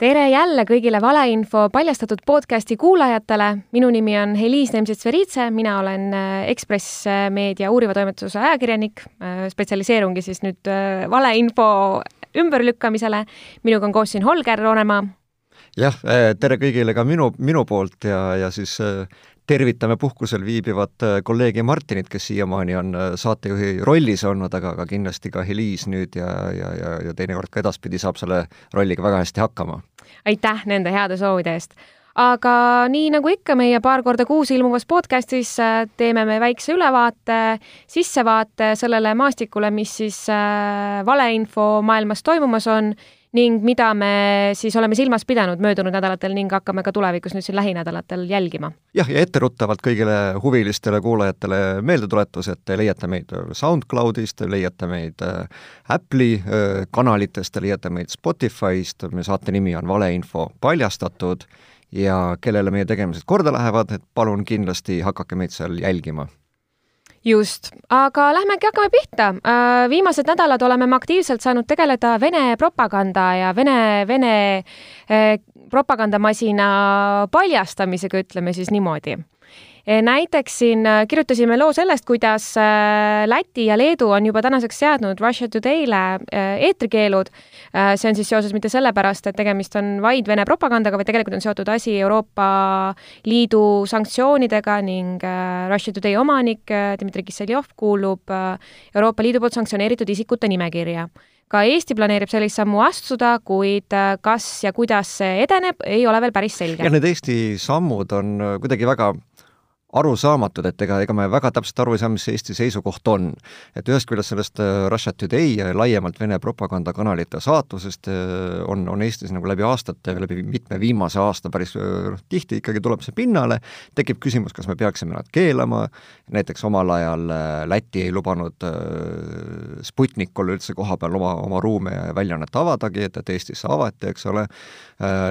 tere jälle kõigile valeinfo paljastatud podcasti kuulajatele. minu nimi on Heliis Nemtsets-Veritse, mina olen äh, Ekspress Meedia uuriva toimetuse ajakirjanik, äh, spetsialiseerungi siis nüüd äh, valeinfo ümberlükkamisele. minuga on koos siin Holger Roonemaa. jah, tere kõigile ka minu, minu poolt ja, ja siis tervitame puhkusel viibivat äh, kolleegi Martinit, kes siiamaani on äh, saatejuhi rollis olnud, aga, aga kindlasti ka Heliis nüüd ja, ja, ja, ja teinekord ka edaspidi saab selle rolliga väga hästi hakkama. aitäh nende heade soovide eest! aga nii nagu ikka meie paar korda kuus ilmuvas podcastis äh, teeme me väikse ülevaate, sissevaate sellele maastikule, mis siis valeinfo maailmas toimumas on ning mida me siis oleme silmas pidanud möödunud nädalatel ning hakkame ka tulevikus nüüd siin lähinädalatel jälgima. jah, ja etteruttavalt kõigile huvilistele kuulajatele meeldetuletus, et te leiate meid SoundCloudist, leiate meid äh, Apple'i äh, kanalitest, te leiate meid Spotify'st, meie saate nimi on Valeinfo paljastatud ja kellele meie tegemised korda lähevad, et palun kindlasti hakake meid seal jälgima just, aga lähmegi, hakkame pihta. Äh, viimased nädalad oleme me aktiivselt saanud tegeleda Vene propaganda ja Vene, Vene äh, propagandamasina paljastamisega, ütleme siis niimoodi näiteks siin äh, kirjutasime loo sellest, kuidas äh, Läti ja Leedu on juba tänaseks seadnud Russia Today'le äh, eetrikeelud. see on siis seoses mitte sellepärast, et tegemist on vaid Vene propagandaga, vaid tegelikult on seotud asi Euroopa Liidu sanktsioonidega ning Russia Today omanik Dmitri Kisseljov kuulub Euroopa Liidu poolt sanktsioneeritud isikute nimekirja ka Eesti planeerib sellist sammu astuda, kuid kas ja kuidas see edeneb, ei ole veel päris selge. jah, need Eesti sammud on kuidagi väga arusaamatud, et ega, ega me väga täpselt aru ei saa, mis Eesti seisukoht on. et ühest küljest sellest äh, Russia Today ja laiemalt Vene propagandakanalite saatusest äh, on, on Eestis nagu läbi aastate, läbi mitme viimase aasta päris noh, tihti ikkagi tuleb see pinnale, tekib küsimus, kas me peaksime nad keelama, näiteks omal ajal Läti ei lubanud Sputnikule üldse koha peal oma, oma ruume ja väljaannet avadagi, et, et Eestisse avati, eks ole,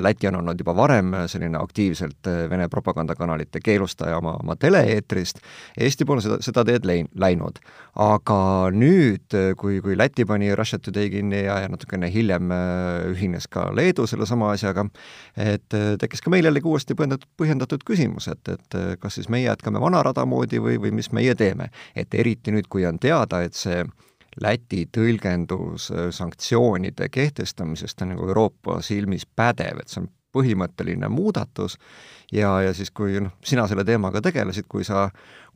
Läti on olnud juba varem selline aktiivselt Vene propagandakanalite keelustaja oma, oma tele-eetrist, Eesti pole seda, seda teed lein-, läinud. aga nüüd, kui, kui Läti pani Russia Today kinni ja, ja natukene hiljem äh, ühines ka Leedu sellesama asjaga, et äh, tekkis ka meil jällegi uuesti põhjendatud, põhjendatud küsimus, et, et äh, kas siis meie jätkame vana rada moodi või, või mis meie teeme. et eriti nüüd, kui on teada, et see Läti tõlgendus sanktsioonide kehtestamisest on nagu Euroopa silmis pädev, et see on põhimõtteline muudatus ja, ja siis, kui noh, sina selle teemaga tegelesid, kui sa,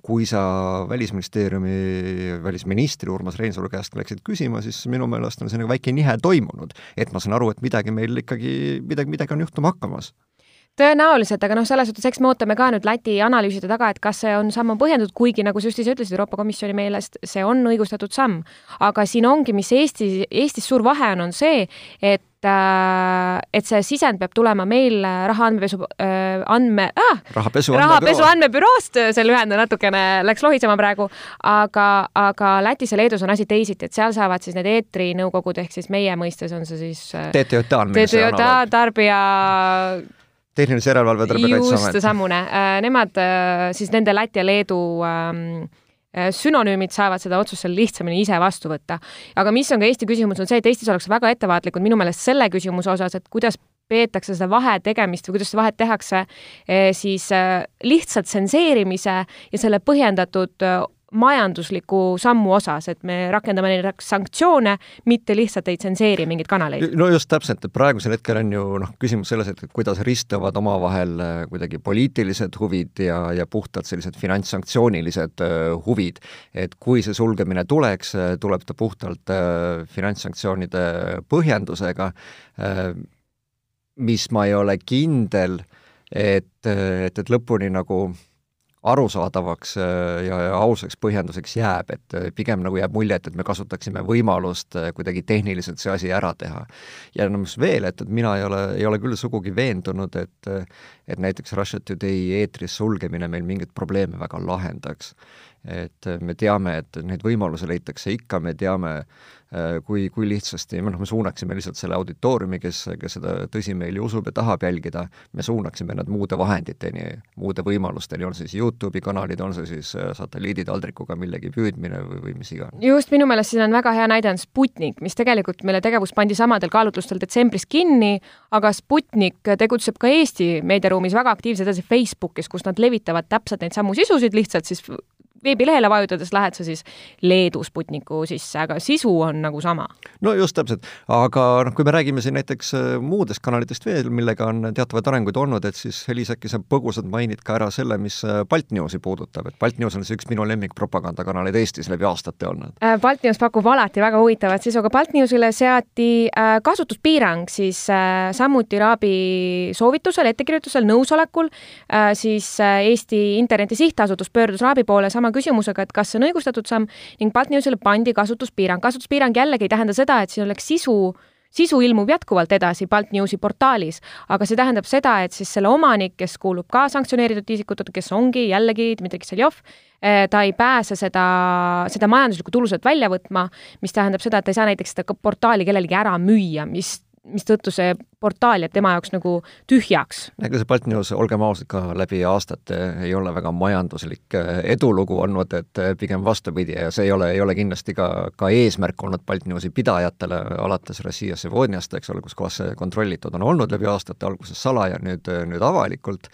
kui sa Välisministeeriumi välisministri Urmas Reinsalu käest läksid küsima, siis minu meelest on see nagu väike nihe toimunud. et ma saan aru, et midagi meil ikkagi, midagi, midagi on juhtuma hakkamas tõenäoliselt, aga noh, selles suhtes, eks me ootame ka nüüd Läti analüüside taga, et kas see on samm on põhjendatud, kuigi nagu sa just ise ütlesid, Euroopa Komisjoni meelest see on õigustatud samm. aga siin ongi, mis Eesti, Eestis suur vahe on, on see, et Äh, et see sisend peab tulema meil raha andmepesu äh, andme ah, rahapesu, rahapesu andmebüroost, see lühend natukene läks lohisema praegu, aga, aga Lätis ja Leedus on asi teisiti, et seal saavad siis need eetrinõukogud ehk siis meie mõistes on see siis äh, TTJA on meil see TTJA tarbija tehnilise järelevalve tarbijakaitseamet. just seesamune, nemad siis nende Läti ja Leedu ähm, Äh, sünonüümid saavad seda otsust seal lihtsamini ise vastu võtta. aga mis on ka Eesti küsimus, on see, et Eestis oleks väga ettevaatlikud minu meelest selle küsimuse osas, et kuidas peetakse seda vahe tegemist või kuidas seda vahet tehakse eh, siis äh, lihtsalt tsenseerimise ja selle põhjendatud majandusliku sammu osas, et me rakendame neid sanktsioone, mitte lihtsalt ei tsenseeri mingeid kanaleid. no just täpselt, et praegusel hetkel on ju noh, küsimus selles, et kuidas ristuvad omavahel äh, kuidagi poliitilised huvid ja, ja puhtalt sellised finantssanktsioonilised uh, huvid. et kui see sulgemine tuleks, äh, tuleb ta puhtalt uh, finantssanktsioonide põhjendusega mis ma ei ole kindel, et, et, et lõpuni nagu arusaadavaks äh, ja, ja ausaks põhjenduseks jääb, et äh, pigem nagu jääb mulje, et, et me kasutaksime võimalust äh, kuidagi tehniliselt see asi ära teha. ja no mis veel, et, et mina ei ole, ei ole küll sugugi veendunud, et et näiteks Russia Today eetris sulgemine meil mingeid probleeme väga lahendaks. et me teame, et neid võimalusi leitakse ikka, me teame, Äh, kui, kui lihtsasti, noh, me suunaksime lihtsalt selle auditooriumi, kes, kes seda tõsimeeli usub ja tahab jälgida, me suunaksime nad muude vahenditeni, muude võimalusteni, on see siis Youtube'i kanalid, on see siis äh, satelliiditaldrikuga millegi püüdmine või, või mis iganes. just, minu meelest siin on väga hea näide on Sputnik, mis tegelikult meile tegevus pandi samadel kaalutlustel detsembris kinni, aga Sputnik tegutseb ka Eesti meediaruumis väga aktiivselt edasi Facebookis, kus nad levitavad täpselt neid samu sisusid, lihtsalt siis veebilehele vajutades lähed sa siis Leedu Sputniku sisse, aga sisu on nagu sama. no just täpselt, aga noh, kui me räägime siin näiteks äh, muudest kanalitest veel, millega on teatavaid arenguid olnud, et siis Elis, äkki sa põgusalt mainid ka ära selle, mis äh, Baltnewsi puudutab, et Baltnews on see üks minu lemmikpropagandakanaleid Eestis läbi aastate olnud. Äh, Baltnews pakub alati väga huvitavat sisu, aga Baltnewsile seati kasutuspiirang siis samuti Raabi soovitusel, ettekirjutusel, nõusolekul, siis Eesti Interneti Sihtasutus pöördus Raabi poole sama küsimusega, et kas see on õigustatud samm ning Baltnewsile pandi kasutuspiirang. kasutuspiirang jällegi ei tähenda seda, et siin oleks sisu sisu ilmub jätkuvalt edasi Baltnewsi portaalis, aga see tähendab seda, et siis selle omanik, kes kuulub ka sanktsioneeritud isikutele, kes ongi jällegi Dmitri Kiseljov, eh, ta ei pääse seda, seda majanduslikku tulu sealt välja võtma, mis tähendab seda, et ta ei saa näiteks seda portaali kellelegi ära müüa, mis mistõttu see portaal jääb tema jaoks nagu tühjaks. ega see Baltnews, olgem ausad, ka läbi aastate ei ole väga majanduslik äh, edulugu olnud, et äh, pigem vastupidi ja see ei ole, ei ole kindlasti ka, ka eesmärk olnud Baltnewsi pidajatele alates Rossija Sevoniast, eks ole, kus kohas see kontrollitud on olnud läbi aastate, alguses salaja, nüüd, nüüd avalikult,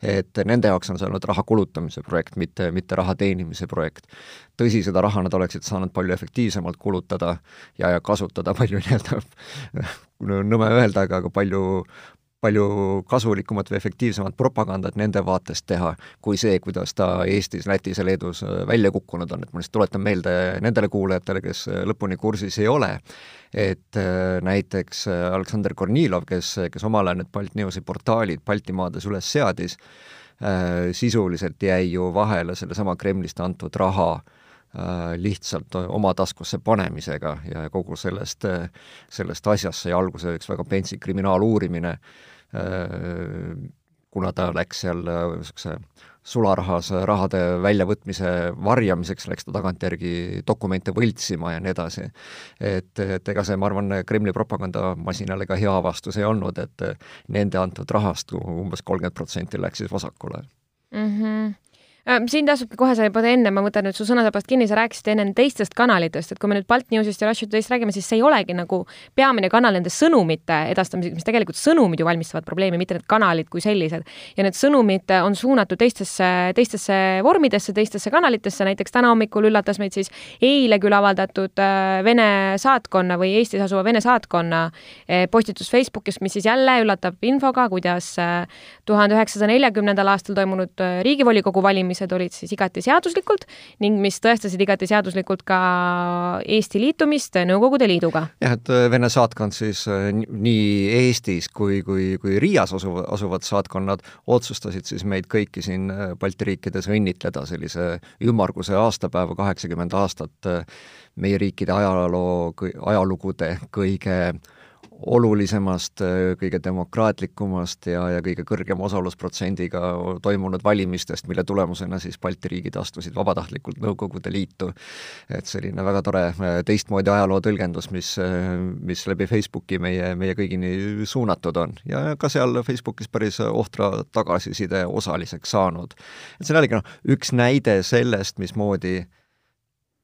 et nende jaoks on see olnud raha kulutamise projekt, mitte, mitte raha teenimise projekt. tõsi, seda raha nad oleksid saanud palju efektiivsemalt kulutada ja, ja kasutada palju nii-öelda nõme öelda, aga, aga palju, palju kasulikumat või efektiivsemat propagandat nende vaatest teha, kui see, kuidas ta Eestis, Lätis ja Leedus äh, välja kukkunud on, et ma lihtsalt tuletan meelde nendele kuulajatele, kes äh, lõpuni kursis ei ole, et äh, näiteks Aleksandr Kornilov, kes, kes omal ajal need Baltnewsi portaalid Baltimaades üles seadis, sisuliselt jäi ju vahele sellesama Kremlist antud raha Äh, lihtsalt oma taskusse panemisega ja kogu sellest, sellest asjast sai alguse üks väga pentsik kriminaaluurimine, äh, kuna ta läks seal äh, niisuguse sularahas rahade väljavõtmise varjamiseks, läks ta tagantjärgi dokumente võltsima ja nii edasi. et, et ega see, ma arvan, Kremli propagandamasinale ka hea avastus ei olnud, et nende antud rahast umbes kolmkümmend protsenti läks siis vasakule mm. -hmm Äh, siin tasubki kohe, sa juba enne, ma võtan nüüd su sõnasabast kinni, sa rääkisid enne teistest kanalitest, et kui me nüüd Baltnewsist ja Russia Today'st räägime, siis see ei olegi nagu peamine kanal nende sõnumite edastamiseks, mis tegelikult sõnumid ju valmistavad probleemi, mitte need kanalid kui sellised. ja need sõnumid on suunatud teistesse, teistesse vormidesse, teistesse kanalitesse, näiteks täna hommikul üllatas meid siis eile küll avaldatud äh, Vene saatkonna või Eestis asuva Vene saatkonna äh, postitus Facebookis, mis siis jälle üllatab infoga, kuidas tuhande üheksasaja neljakümnendal aastal toimunud riigivolikogu valimised valimised olid siis igati seaduslikult ning mis tõestasid igati seaduslikult ka Eesti liitumist Nõukogude Liiduga. jah, et äh, Vene saatkond siis äh, nii Eestis kui, kui, kui Riias asuv, asuvad saatkonnad otsustasid siis meid kõiki siin äh, Balti riikides õnnitleda sellise ümmarguse aastapäeva, kaheksakümmend aastat meie riikide ajaloo, ajalugude kõige olulisemast, kõige demokraatlikumast ja, ja kõige kõrgema osalusprotsendiga toimunud valimistest, mille tulemusena siis Balti riigid astusid vabatahtlikult Nõukogude Liitu. et selline väga tore äh, teistmoodi ajaloo tõlgendus, mis, äh, mis läbi Facebooki meie, meie kõigini suunatud on ja ka seal Facebookis päris ohtra tagasiside osaliseks saanud. et see on jällegi noh, üks näide sellest, mismoodi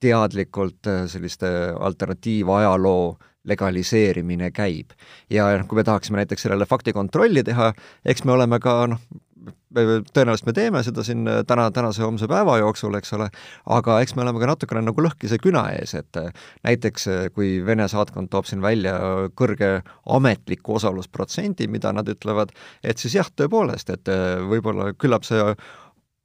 teadlikult äh, selliste alternatiivajaloo legaliseerimine käib. ja noh, kui me tahaksime näiteks sellele faktikontrolli teha, eks me oleme ka noh, tõenäoliselt me teeme seda siin äh, täna, tänase homse päeva jooksul, eks ole, aga eks me oleme ka natukene nagu lõhkise küna ees, et äh, näiteks äh, kui Vene saatkond toob siin välja kõrge ametliku osalusprotsendi, mida nad ütlevad, et siis jah, tõepoolest, et võib-olla küllap see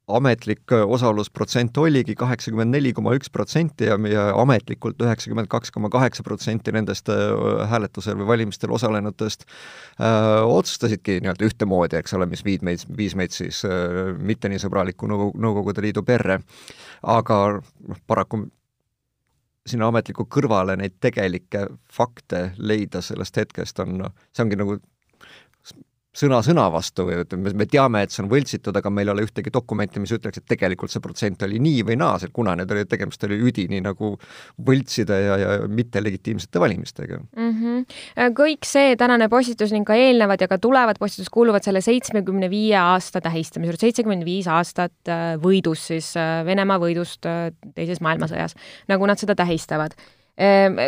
ametlik äh, osalusprotsent oligi kaheksakümmend neli koma üks protsenti ja meie ametlikult üheksakümmend kaks koma kaheksa protsenti nendest äh, hääletusel või valimistel osalenutest öö, äh, otsustasidki nii-öelda ühtemoodi, eks ole, mis viid meid, viis meid siis öö, mitte nii sõbraliku Nõukogu, Nõukogude Liidu perre. aga noh, paraku sinna ametliku kõrvale neid tegelikke fakte leida sellest hetkest on, see ongi nagu sõna sõna vastu või ütleme, me teame, et see on võltsitud, aga meil ei ole ühtegi dokumenti, mis ütleks, et tegelikult see protsent oli nii või naa, kuna need oli, tegemist oli üdini nagu võltside ja, ja mittelegitiimsete valimistega mm. -hmm. kõik see tänane postitus ning ka eelnevad ja ka tulevad postitused kuuluvad selle seitsmekümne viie aasta tähistamise juurde, seitsekümmend viis aastat äh, võidust siis, äh, Venemaa võidust äh, teises maailmasõjas, nagu nad seda tähistavad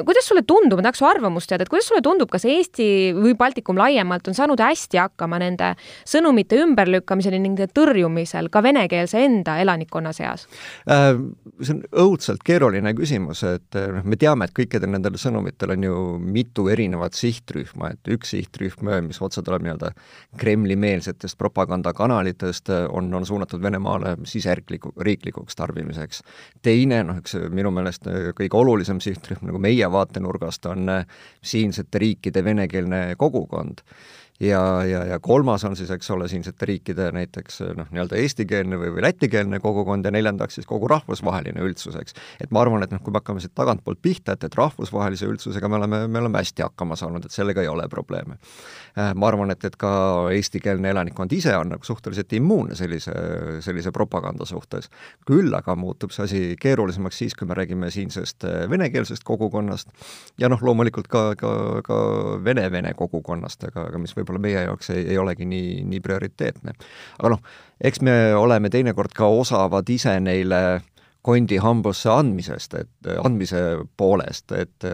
kuidas sulle tundub, ma tahaks su arvamust teada, et kuidas sulle tundub, kas Eesti või Baltikum laiemalt on saanud hästi hakkama nende sõnumite ümberlükkamisel ning nende tõrjumisel ka venekeelse enda elanikkonna seas äh,? see on õudselt keeruline küsimus, et noh, me teame, et kõikidel nendel sõnumitel on ju mitu erinevat sihtrühma, et üks sihtrühm, mis otse tuleb nii-öelda Kremli-meelsetest propagandakanalitest, on, on suunatud Venemaale siseriikliku, riiklikuks tarbimiseks. teine, noh, üks minu meelest kõige olulisem sihtrühm, nagu meie vaatenurgast on äh, siinsete riikide venekeelne kogukond ja, ja, ja kolmas on siis, eks ole, siinsete riikide näiteks noh, nii-öelda eestikeelne või, või lätikeelne kogukond ja neljandaks siis kogu rahvusvaheline üldsus, eks. et ma arvan, et noh, kui me hakkame siit tagantpoolt pihta, et, et rahvusvahelise üldsusega me oleme, me oleme hästi hakkama saanud, et sellega ei ole probleeme. Äh, ma arvan, et, et ka eestikeelne elanikkond ise on nagu suhteliselt immuunne sellise, sellise propaganda suhtes. küll aga muutub see asi keerulisemaks siis, kui me räägime siinsest äh, venekeelsest kogukonnast ja noh, loomulikult ka, ka, ka vene-vene kogukonnast, aga, aga mis võib võib-olla meie jaoks ei, ei olegi nii, nii prioriteetne. aga noh, eks me oleme teinekord ka osavad ise neile kondi hambusse andmisest, et andmise poolest, et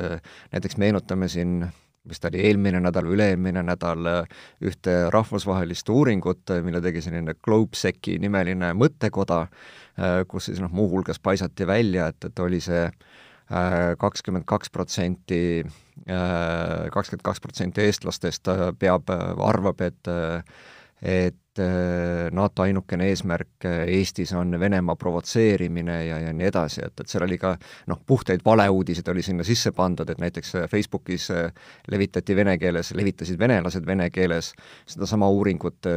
näiteks meenutame siin mis ta oli, eelmine nädal üle-eelmine nädal ühte rahvusvahelist uuringut, mille tegi selline GlobeSec'i nimeline mõttekoda, kus siis noh, muuhulgas paisati välja, et, et oli see kakskümmend kaks protsenti kakskümmend kaks protsenti eestlastest äh, peab, äh, arvab, et et NATO ainukene eesmärk Eestis on Venemaa provotseerimine ja, ja nii edasi, et, et seal oli ka noh, puhtaid valeuudiseid oli sinna sisse pandud, et näiteks Facebookis levitati vene keeles, levitasid venelased vene keeles sedasama uuringut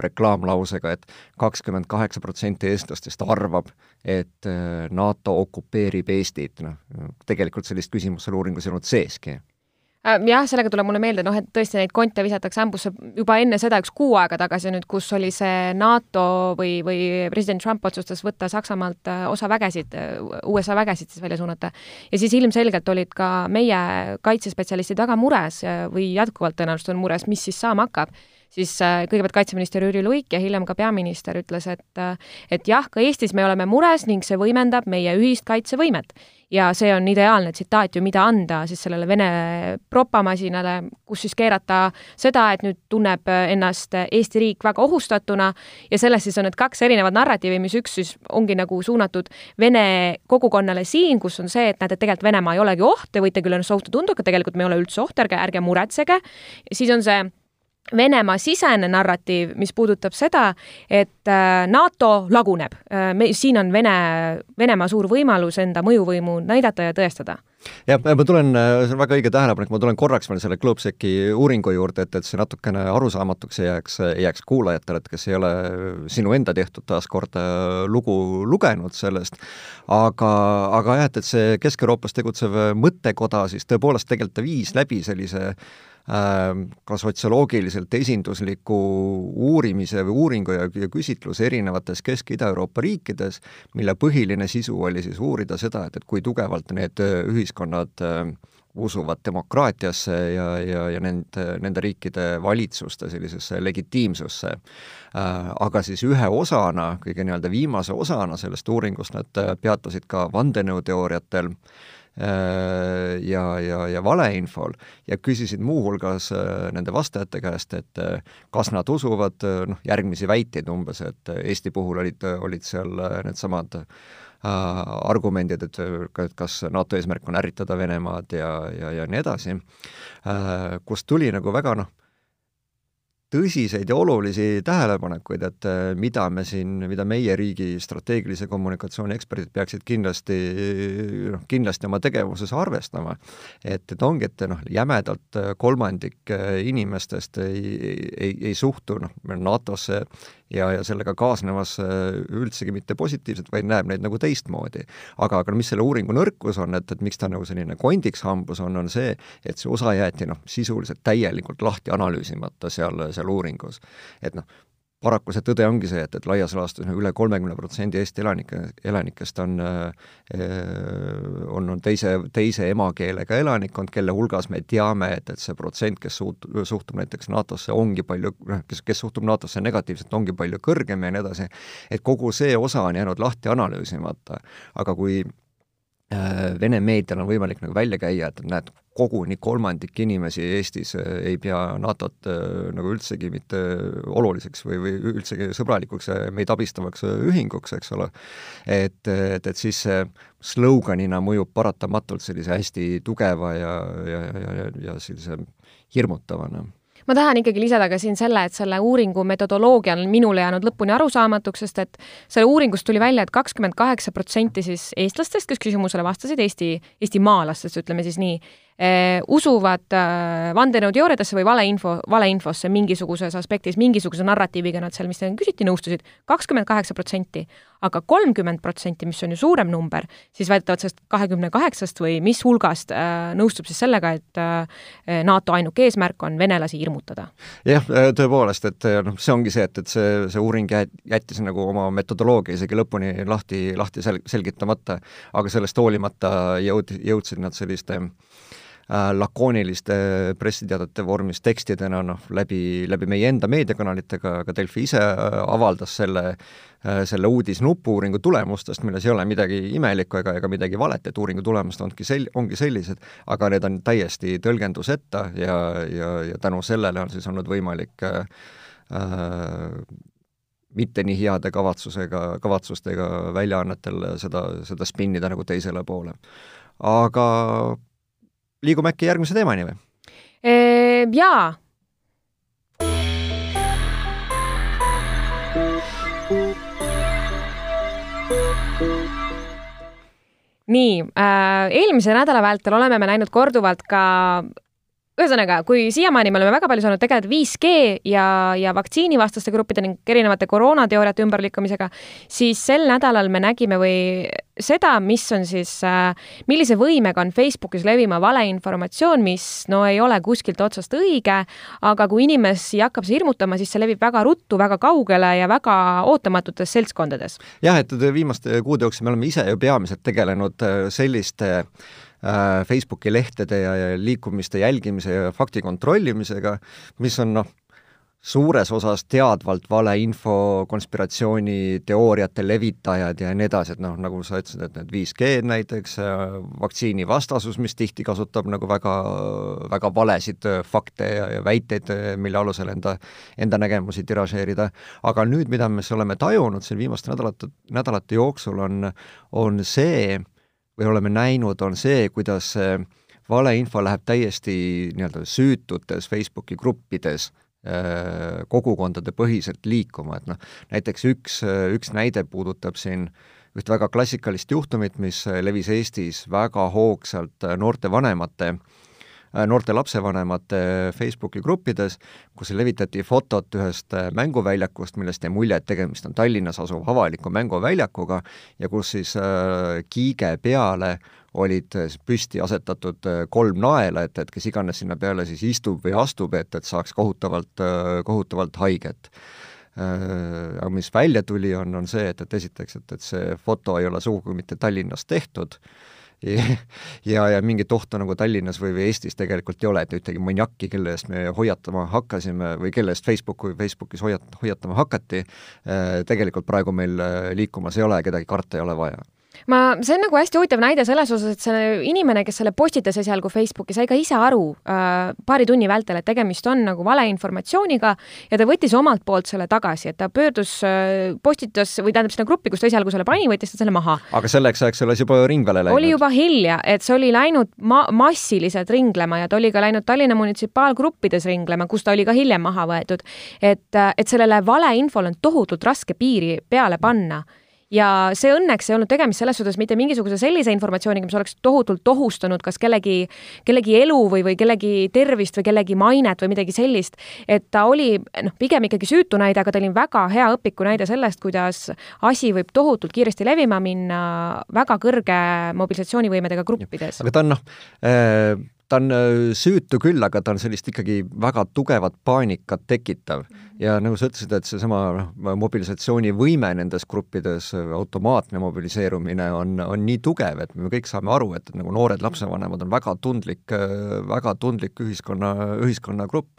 reklaamlausega et, et kakskümmend kaheksa protsenti eestlastest arvab, et NATO okupeerib Eestit, noh, tegelikult sellist küsimust seal uuringus ei olnud seeski. Äh, jah, sellega tuleb mulle meelde, noh, et tõesti neid konte visatakse ämbusse juba enne seda, üks kuu aega tagasi nüüd, kus oli see NATO või, või president Trump otsustas võtta Saksamaalt äh, osa vägesid, äh, USA vägesid siis välja suunata. ja siis ilmselgelt olid ka meie kaitsespetsialistid väga mures või jätkuvalt tõenäoliselt on mures, mis siis saama hakkab siis kõigepealt kaitseminister Jüri Luik ja hiljem ka peaminister ütles, et et jah, ka Eestis me oleme mures ning see võimendab meie ühist kaitsevõimet ja see on ideaalne tsitaat ju, mida anda siis sellele Vene propamasinale, kus siis keerata seda, et nüüd tunneb ennast Eesti riik väga ohustatuna ja selles siis on need kaks erinevat narratiivi, mis üks siis ongi nagu suunatud Vene kogukonnale siin, kus on see, et näete, et tegelikult Venemaa ei olegi oht, te võite küll ennast ohtu tunda, aga tegelikult me ei ole üldse oht, ärge, ärge muretsege. siis on see Venemaa sisene narratiiv, mis puudutab seda, et äh, NATO laguneb. Äh, me, siin on Vene, Venemaa suur võimalus enda mõjuvõimu näidata ja tõestada jah, ma tulen, see on väga õige tähelepanek, ma tulen korraks veel selle GlobeSec'i uuringu juurde, et, et see natukene arusaamatuks ei jääks, ei jääks kuulajatele, et kes ei ole sinu enda tehtud taaskord äh, lugu lugenud sellest, aga, aga jah, et, et see Kesk-Euroopas tegutsev mõttekoda siis tõepoolest tegelikult ta viis läbi sellise äh, ka sotsioloogiliselt esindusliku uurimise või uuringu ja, ja küsitluse erinevates Kesk- Ida-Euroopa riikides, mille põhiline sisu oli siis uurida seda, et, et kui tugevalt need äh, ühiskonnad äh, usuvad demokraatiasse ja, ja, ja nende, nende riikide valitsuste sellisesse legitiimsusse. Äh, aga siis ühe osana, kõige nii-öelda viimase osana sellest uuringust nad peatusid ka vandenõuteooriatel äh, Äh, ja, ja, ja valeinfol. Ja küsisid muuhulgas äh, nende vastajate käest, et äh, kas nad usuvad noh, järgmisi väiteid umbes, et Eesti puhul olid, olid seal needsamad argumendid, et kas NATO eesmärk on ärritada Venemaad ja, ja, ja nii edasi, kust tuli nagu väga noh, tõsiseid ja olulisi tähelepanekuid, et äh, mida me siin, mida meie riigi strateegilise kommunikatsiooni eksperdid peaksid kindlasti, noh, kindlasti oma tegevuses arvestama. et, et ongi, et noh, jämedalt kolmandik äh, inimestest ei, ei, ei suhtu noh, NATO-sse ja, ja sellega kaasnevas üldsegi mitte positiivselt, vaid näeb neid nagu teistmoodi. aga, aga mis selle uuringu nõrkus on, et, et miks ta nagu selline kondiks hambus on, on see, et see osa jäeti noh, sisuliselt täielikult lahti analüüsimata seal seal uuringus. et noh, paraku see tõde ongi see, et, et laias laastus üle kolmekümne protsendi Eesti elanike, elanikest on, äh, on, on teise, teise emakeelega elanikkond, kelle hulgas me teame, et, et see protsent, kes suut-, suhtub näiteks NATO-sse, ongi palju, noh, kes, kes suhtub NATO-sse negatiivselt, ongi palju kõrgem ja nii edasi, et kogu see osa on jäänud lahti analüüsimata. aga kui Vene meedial on võimalik nagu välja käia, et näed, koguni kolmandik inimesi Eestis äh, ei pea NATO-t äh, nagu üldsegi mitte oluliseks või, või üldsegi sõbralikuks meid abistavaks ühinguks, eks ole. et, et, et siis see sloganina mõjub paratamatult sellise hästi tugeva ja, ja, ja, ja sellise hirmutavana ma tahan ikkagi lisada ka siin selle, et selle uuringu metodoloogia on minule jäänud lõpuni arusaamatuks, sest et selle uuringust tuli välja et, et kakskümmend kaheksa protsenti siis eestlastest, kes küsimusele vastasid, Eesti, eestimaalastest, ütleme siis nii, usuvad eh, vandenõuteooriatesse või valeinfo, valeinfosse mingisuguses aspektis, mingisuguse narratiiviga nad seal, mis neil küsiti, nõustusid, kakskümmend kaheksa protsenti. aga kolmkümmend protsenti, mis on ju suurem number, siis väidetavalt sellest kahekümne kaheksast või mis hulgast äh, nõustub siis sellega, et äh, NATO ainuke eesmärk on venelasi hirmutada. jah, tõepoolest, et noh, see ongi see, et, et see, see uuring jättis nagu oma metodoloogia isegi lõpuni lahti, lahti sel-, selgitamata, aga sellest hoolimata jõud-, jõudsid nad selliste äh, Äh, lakooniliste pressiteadete vormis tekstidena noh, läbi, läbi meie enda meediakanalitega, ka Delfi ise äh, avaldas selle, äh, selle uudisnupu uuringu tulemustest, milles ei ole midagi imelikku ega, ega midagi valet, et uuringu tulemused ongi sel-, ongi sellised, aga need on täiesti tõlgenduseta ja, ja, ja tänu sellele on siis olnud võimalik äh, mitte nii heade kavatsusega, kavatsustega väljaannetel seda, seda spinnida nagu teisele poole. aga liigume äkki järgmise teemani või? jaa. nii äh,, eelmise nädala vältel oleme me näinud korduvalt ka ühesõnaga, kui siiamaani me oleme väga palju saanud tegeleda 5G ja, ja vaktsiinivastaste gruppide ning erinevate koroonateooriate ümberlükkamisega, siis sel nädalal me nägime või seda, mis on siis äh,, millise võimega on Facebookis levima valeinformatsioon, mis no ei ole kuskilt otsast õige, aga kui inimesi hakkab see hirmutama, siis see levib väga ruttu, väga kaugele ja väga ootamatutes seltskondades. jah, et viimaste kuude jooksul me oleme ise ju peamiselt tegelenud äh, selliste Facebooki lehtede ja, ja liikumiste jälgimise ja fakti kontrollimisega, mis on noh, suures osas teadvalt valeinfo, konspiratsiooniteooriate levitajad ja nii edasi, et noh, nagu sa ütlesid, et need 5G-d näiteks, vaktsiinivastasus, mis tihti kasutab nagu väga, väga valesid fakte ja, ja väiteid, mille alusel enda, enda nägemusi tiražeerida. aga nüüd, mida me oleme tajunud siin viimaste nädalate, nädalate jooksul, on, on see, või oleme näinud, on see, kuidas valeinfo läheb täiesti nii-öelda süütutes Facebooki gruppides äh, kogukondade põhiselt liikuma, et noh, näiteks üks, üks näide puudutab siin üht väga klassikalist juhtumit, mis levis Eestis väga hoogsalt noorte vanemate äh, Äh, noorte lapsevanemate Facebooki gruppides, kus levitati fotot ühest äh, mänguväljakust, millest jäi mulje, et tegemist on Tallinnas asuva avaliku mänguväljakuga ja kus siis äh, kiige peale olid püsti asetatud kolm naela, et, et kes iganes sinna peale siis istub või astub, et, et saaks kohutavalt, kohutavalt haiget. Aga mis välja tuli, on, on see, et, et esiteks, et, et see foto ei ole sugugi mitte Tallinnas tehtud, ja, ja mingit ohtu nagu Tallinnas või, või Eestis tegelikult ei ole, et ühtegi maniakki, kelle eest me hoiatama hakkasime või kelle eest Facebook, Facebookis hoiat-, hoiatama hakati, tegelikult praegu meil eh, liikumas ei ole, kedagi karta ei ole vaja ma, see on nagu hästi huvitav näide selles osas, et see inimene, kes selle postitas esialgu Facebooki, sai ka ise aru äh, paari tunni vältel, et tegemist on nagu valeinformatsiooniga ja ta võttis omalt poolt selle tagasi, et ta pöördus äh,, postitas või tähendab sinna gruppi, kus ta esialgu selle pani, võttis ta selle maha. aga selleks ajaks oleks juba ringvele läinud? oli juba hilja, et see oli läinud ma-, massiliselt ringlema ja ta oli ka läinud Tallinna munitsipaalgruppides ringlema, kus ta oli ka hiljem maha võetud. et, et sellele valeinfole on tohutult raske piiri peale panna ja see õnneks ei olnud tegemist selles suhtes mitte mingisuguse sellise informatsiooniga, mis oleks tohutult ohustanud kas kellegi, kellegi elu või, või kellegi tervist või kellegi mainet või midagi sellist. et ta oli noh, pigem ikkagi süütu näide, aga ta oli väga hea õpiku näide sellest, kuidas asi võib tohutult kiiresti levima minna väga kõrge mobilisatsioonivõimedega gruppides. aga ta on noh äh,, ta on äh, süütu küll, aga ta on sellist ikkagi väga tugevat paanikat tekitav. ja nagu sa ütlesid, et seesama noh, mobilisatsioonivõime nendes gruppides, automaatne mobiliseerumine on, on nii tugev, et me kõik saame aru, et nagu noored lapsevanemad on väga tundlik, väga tundlik ühiskonna, ühiskonnagrupp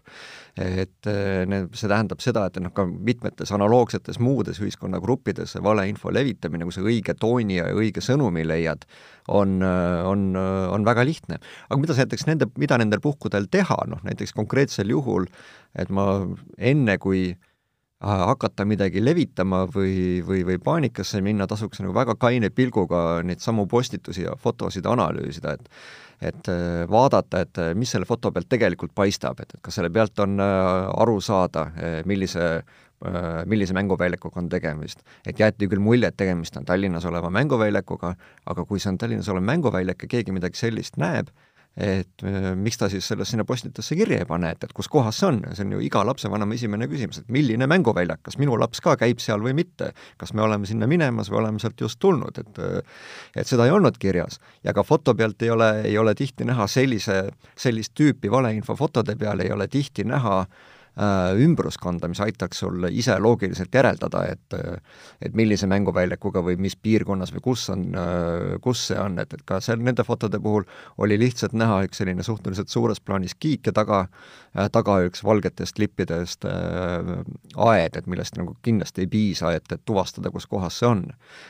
et eh, see tähendab seda, et noh, ka mitmetes analoogsetes muudes ühiskonnagruppides see valeinfo levitamine, kui sa õige tooni ja õige sõnumi leiad, on, on, on väga lihtne. aga mida sa näiteks nende, mida nendel puhkudel teha, noh näiteks konkreetsel juhul, et ma enne, kui hakata midagi levitama või, või, või paanikasse minna, tasuks nagu väga kaine pilguga neid samu postitusi ja fotosid analüüsida, et et äh, vaadata, et äh, mis selle foto pealt tegelikult paistab, et, et kas selle pealt on äh, aru saada, millise millise mänguväljakuga on tegemist. et jäeti küll mulje, et tegemist on Tallinnas oleva mänguväljakuga, aga kui see on Tallinnas olev mänguväljak ja keegi midagi sellist näeb, et äh, miks ta siis selle sinna postitusse kirja ei pane, et, et kus kohas see on, see on ju iga lapsevanema esimene küsimus, et milline mänguväljak, kas minu laps ka käib seal või mitte, kas me oleme sinna minemas või oleme sealt just tulnud, et äh, et seda ei olnud kirjas. ja ka foto pealt ei ole, ei ole tihti näha sellise, sellist tüüpi valeinfo fotode peal ei ole tihti näha äh, Äh, ümbruskonda, mis aitaks sul ise loogiliselt järeldada, et et millise mänguväljakuga või mis piirkonnas või kus on, äh, kus see on, et, et ka seal nende fotode puhul oli lihtsalt näha üks selline suhteliselt suures plaanis kiik ja taga, äh, taga üks valgetest lippidest aed, et millest nagu kindlasti ei piisa, et, et tuvastada, kus kohas see on.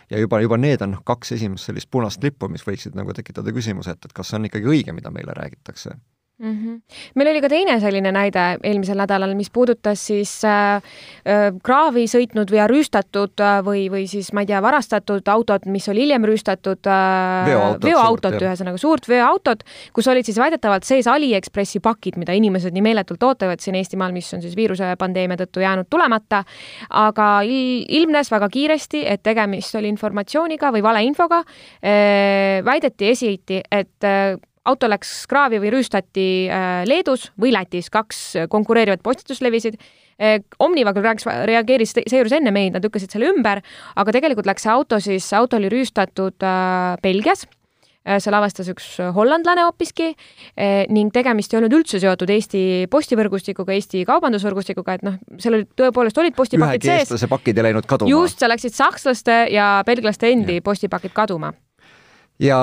ja juba, juba need on kaks esimest sellist punast lippu, mis võiksid nagu tekitada küsimuse, et, et kas see on ikkagi õige, mida meile räägitakse mm. -hmm. meil oli ka teine selline näide eelmisel nädalal, mis puudutas siis äh, äh, kraavi sõitnud või rüüstatud äh, või, või siis ma ei tea, varastatud autot, mis oli hiljem rüüstatud äh,, veoautot, veoautot, ühesõnaga suurt veoautot, kus olid siis väidetavalt sees Aliekspressi pakid, mida inimesed nii meeletult ootavad siin Eestimaal, mis on siis viirusepandeemia tõttu jäänud tulemata, aga il ilmnes väga kiiresti, et tegemist oli informatsiooniga või valeinfoga äh,, väideti esiti, et äh, auto läks kraavi või rüüstati äh, Leedus või Lätis, kaks konkureerivat postitust levisid. Äh, Omniva küll rääkis, reageeris seejuures enne meid, nad lükkasid selle ümber, aga tegelikult läks see auto siis, auto oli rüüstatud äh, Belgias seal avastas üks hollandlane hoopiski ning tegemist ei olnud üldse seotud Eesti postivõrgustikuga, Eesti kaubandusvõrgustikuga, et noh, seal olid tõepoolest olid postipakid sees. ühegi eestlase pakid ei läinud kaduma. just, seal läksid sakslaste ja belglaste endi ja. postipakid kaduma ja,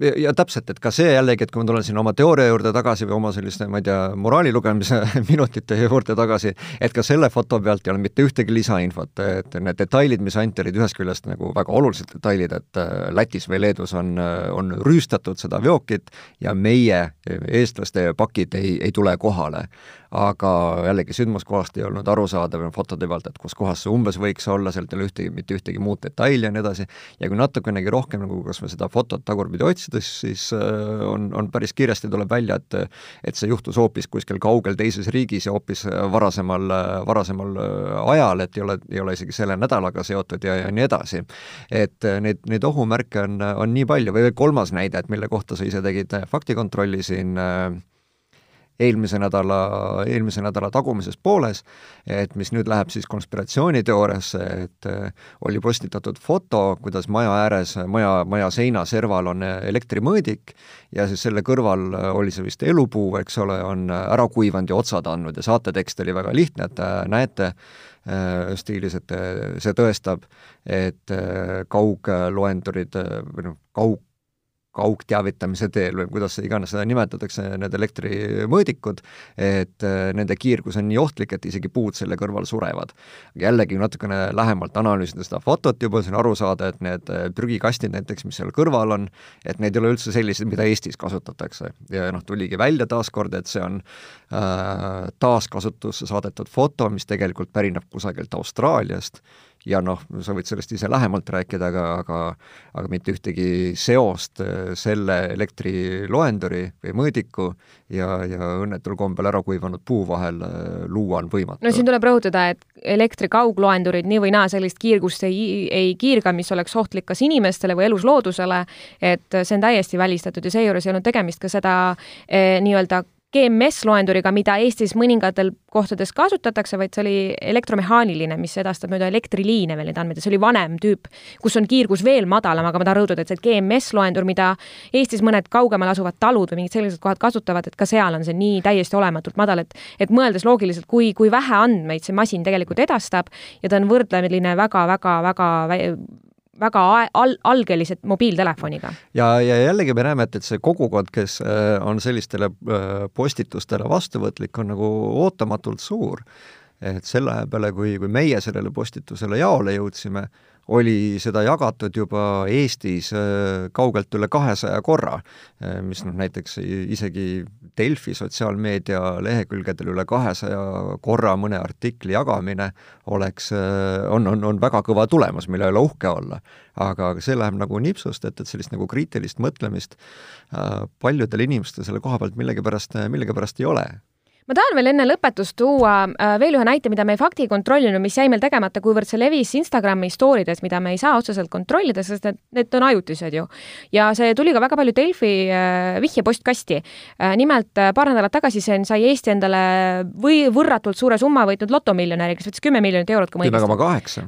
ja, ja täpselt, et ka see jällegi, et kui ma tulen siin oma teooria juurde tagasi või oma selliste, ma ei tea, moraali lugemise minutite juurde tagasi, et ka selle foto pealt ei ole mitte ühtegi lisainfot, et need detailid, mis anti, olid ühest küljest nagu väga olulised detailid, et äh, Lätis või Leedus on, äh, on rüüstatud seda veokit ja meie, eestlaste pakid ei, ei tule kohale aga jällegi sündmuskohast ei olnud arusaadav fotode pealt, et kus kohas see umbes võiks olla, sealt ei ole ühtegi, mitte ühtegi muud detaili ja nii edasi, ja kui natukenegi rohkem nagu kas või seda fotot tagurpidi otsida, siis äh, on, on päris kiiresti tuleb välja, et et see juhtus hoopis kuskil kaugel teises riigis ja hoopis varasemal, varasemal äh, ajal, et ei ole, ei ole isegi selle nädalaga seotud ja, ja nii edasi. et neid, neid ohumärke on, on nii palju või kolmas näide, et mille kohta sa ise tegid faktikontrolli siin äh, eelmise nädala, eelmise nädala tagumises pooles, et mis nüüd läheb siis konspiratsiooniteooriasse, et äh, oli postitatud foto, kuidas maja ääres, maja, maja seina serval on elektrimõõdik ja siis selle kõrval oli see vist elupuu, eks ole, on ära kuivanud ja otsad andnud ja saatetekst oli väga lihtne, et äh, näete, äh, stiilis, et see tõestab, et kaugloendurid või noh, kaug, kaugteavitamise teel või kuidas iganes seda nimetatakse, need elektrimõõdikud, et äh, nende kiirgus on nii ohtlik, et isegi puud selle kõrval surevad. jällegi natukene lähemalt analüüsida seda fotot juba, siis on aru saada, et need äh, prügikastid näiteks, mis seal kõrval on, et need ei ole üldse sellised, mida Eestis kasutatakse. ja noh, tuligi välja taaskord, et see on äh, taaskasutusse saadetud foto, mis tegelikult pärineb kusagilt Austraaliast ja noh, sa võid sellest ise lähemalt rääkida, aga, aga aga mitte ühtegi seost äh, selle elektriloenduri või mõõdiku ja, ja õnnetul kombel ära kuivanud puu vahel äh, luua on võimatu. no siin tuleb rõhutada, et elektrikaugloendurid nii või naa sellist kiirgust ei, ei kiirga, mis oleks ohtlik kas inimestele või elusloodusele, et see on täiesti välistatud ja seejuures ei olnud tegemist ka seda eh, nii-öelda GMS-loenduriga, mida Eestis mõningatel kohtades kasutatakse, vaid see oli elektromehaaniline, mis edastab mööda elektriliine veel neid andmeid. Ja see oli vanem tüüp, kus on kiirgus veel madalam, aga ma tahan rõhutada, et see GMS-loendur, mida Eestis mõned kaugemal asuvad talud või mingid sellised kohad kasutavad, et ka seal on see nii täiesti olematult madal, et et mõeldes loogiliselt, kui, kui vähe andmeid see masin tegelikult edastab ja ta on võrdlemine väga-väga-väga väga al-, algeliselt mobiiltelefoniga. ja, ja jällegi me näeme, et, et see kogukond, kes äh, on sellistele äh, postitustele vastuvõtlik, on nagu ootamatult suur. et selle peale, kui, kui meie sellele postitusele jaole jõudsime, oli seda jagatud juba Eestis äh, kaugelt üle kahesaja korra, äh, mis noh, näiteks isegi Delfi sotsiaalmeedia lehekülgedel üle kahesaja korra mõne artikli jagamine oleks, äh, on, on, on väga kõva tulemus, mille üle uhke olla. aga see läheb nagu nipsust, et, et sellist nagu kriitilist mõtlemist paljudel inimestel selle koha pealt millegipärast, millegipärast ei ole ma tahan veel enne lõpetust tuua äh, veel ühe näite, mida me ei fakti kontrollinud, mis jäi meil tegemata, kuivõrd see levis Instagrami story des, mida me ei saa otseselt kontrollida, sest need, need on ajutised ju. ja see tuli ka väga palju Delfi äh, vihjepostkasti. Äh, nimelt paar nädalat tagasi see sai Eesti endale või võrratult suure summa võitnud lotomiljonäri, kes võttis kümme miljonit eurot, kui ma õigesti. kümme koma kaheksa.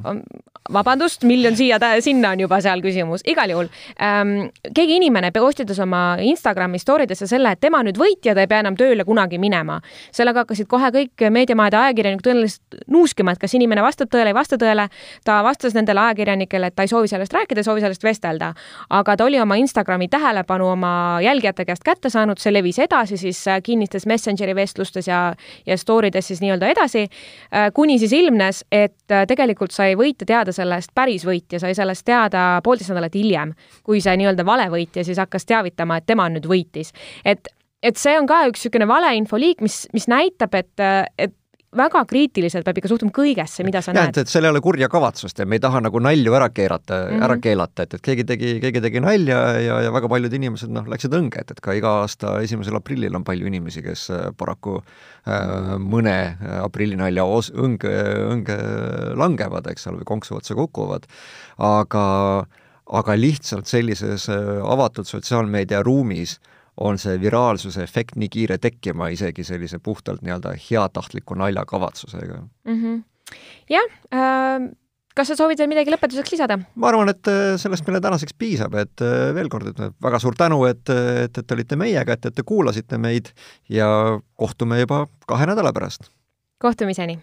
vabandust, miljon siia, sinna on juba seal küsimus, igal juhul ähm,. keegi inimene postitas oma Instagrami story desse selle, et tema nüüd võitja, ta ei pea enam tööle kunagi minema sellega hakkasid kohe kõik meediamajade ajakirjanikud tõenäoliselt nuuskima, et kas inimene vastab tõele, ei vasta tõele. ta vastas nendele ajakirjanikele, et ta ei soovi sellest rääkida, ei soovi sellest vestelda. aga ta oli oma Instagrami tähelepanu oma jälgijate käest kätte saanud, see levis edasi siis äh, kinnistes Messengeri vestlustes ja, ja story des siis nii-öelda edasi, äh, kuni siis ilmnes, et äh, tegelikult sai võitja teada sellest, päris võitja sai sellest teada poolteist nädalat hiljem, kui see nii-öelda valevõitja siis hakkas teavitama, et tema nüüd võitis. et et see on ka üks niisugune valeinfoliik, mis, mis näitab, et, et väga kriitiliselt peab ikka suhtuma kõigesse, mida sa ja, näed. et seal ei ole kurja kavatsust ja me ei taha nagu nalju ära keerata mm, -hmm. ära keelata, et, et keegi tegi, keegi tegi nalja ja, ja väga paljud inimesed noh, läksid õnge, et, et ka iga aasta esimesel aprillil on palju inimesi, kes äh, paraku äh, mõne äh, aprillinalja os-, õnge, õnge langevad, eks ole, või konksu otsa kukuvad, aga aga lihtsalt sellises äh, avatud sotsiaalmeedia ruumis on see viraalsuse efekt nii kiire tekkima isegi sellise puhtalt nii-öelda heatahtliku naljakavatsusega mm. -hmm. jah äh,, kas sa soovid veel midagi lõpetuseks lisada? ma arvan, et äh, sellest meile tänaseks piisab, et äh, veel kord, et väga suur tänu, et, et, et olite meiega, et, et te kuulasite meid ja kohtume juba kahe nädala pärast. kohtumiseni!